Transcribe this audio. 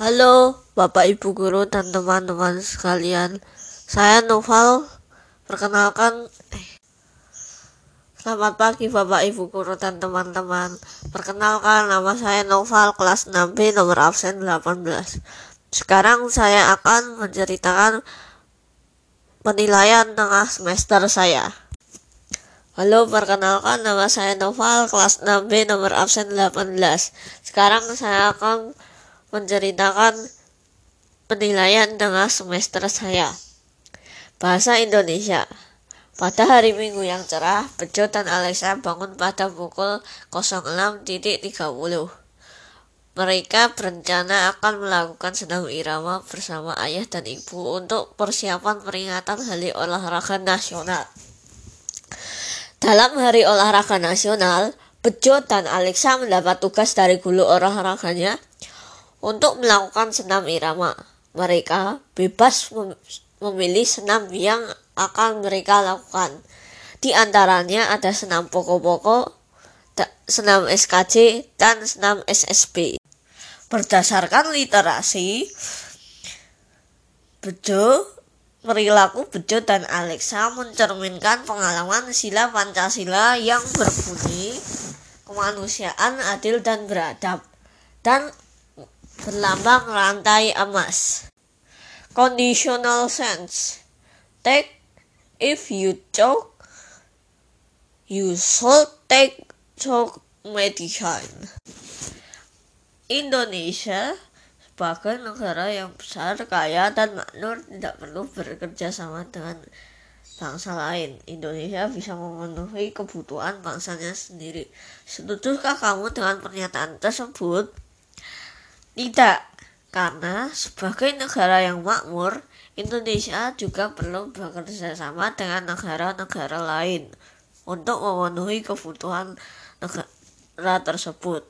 Halo Bapak Ibu Guru dan teman-teman sekalian. Saya Noval. Perkenalkan eh, Selamat pagi Bapak Ibu Guru dan teman-teman. Perkenalkan nama saya Noval kelas 6B nomor absen 18 Sekarang saya akan menceritakan penilaian tengah semester saya. Halo, perkenalkan nama saya Noval, kelas 6B nomor absen 18. Sekarang saya akan menceritakan penilaian tengah semester saya. Bahasa Indonesia. Pada hari Minggu yang cerah, Bejo dan Alexa bangun pada pukul 06.30. Mereka berencana akan melakukan senam irama bersama ayah dan ibu untuk persiapan peringatan Hari Olahraga Nasional. Dalam Hari Olahraga Nasional, Bejo dan Alexa mendapat tugas dari guru olahraganya untuk melakukan senam irama. Mereka bebas memilih senam yang akan mereka lakukan. Di antaranya ada senam pokok-pokok, senam SKJ, dan senam SSB. Berdasarkan literasi, Bejo, perilaku Bejo dan Alexa mencerminkan pengalaman sila Pancasila yang berbunyi kemanusiaan adil dan beradab dan berlambang rantai emas. Conditional sense. Take if you choke, you should take choke medicine. Indonesia sebagai negara yang besar, kaya, dan makmur tidak perlu bekerja sama dengan bangsa lain. Indonesia bisa memenuhi kebutuhan bangsanya sendiri. Setujukah kamu dengan pernyataan tersebut? Tidak, karena sebagai negara yang makmur, Indonesia juga perlu bekerja sama dengan negara-negara lain untuk memenuhi kebutuhan negara tersebut.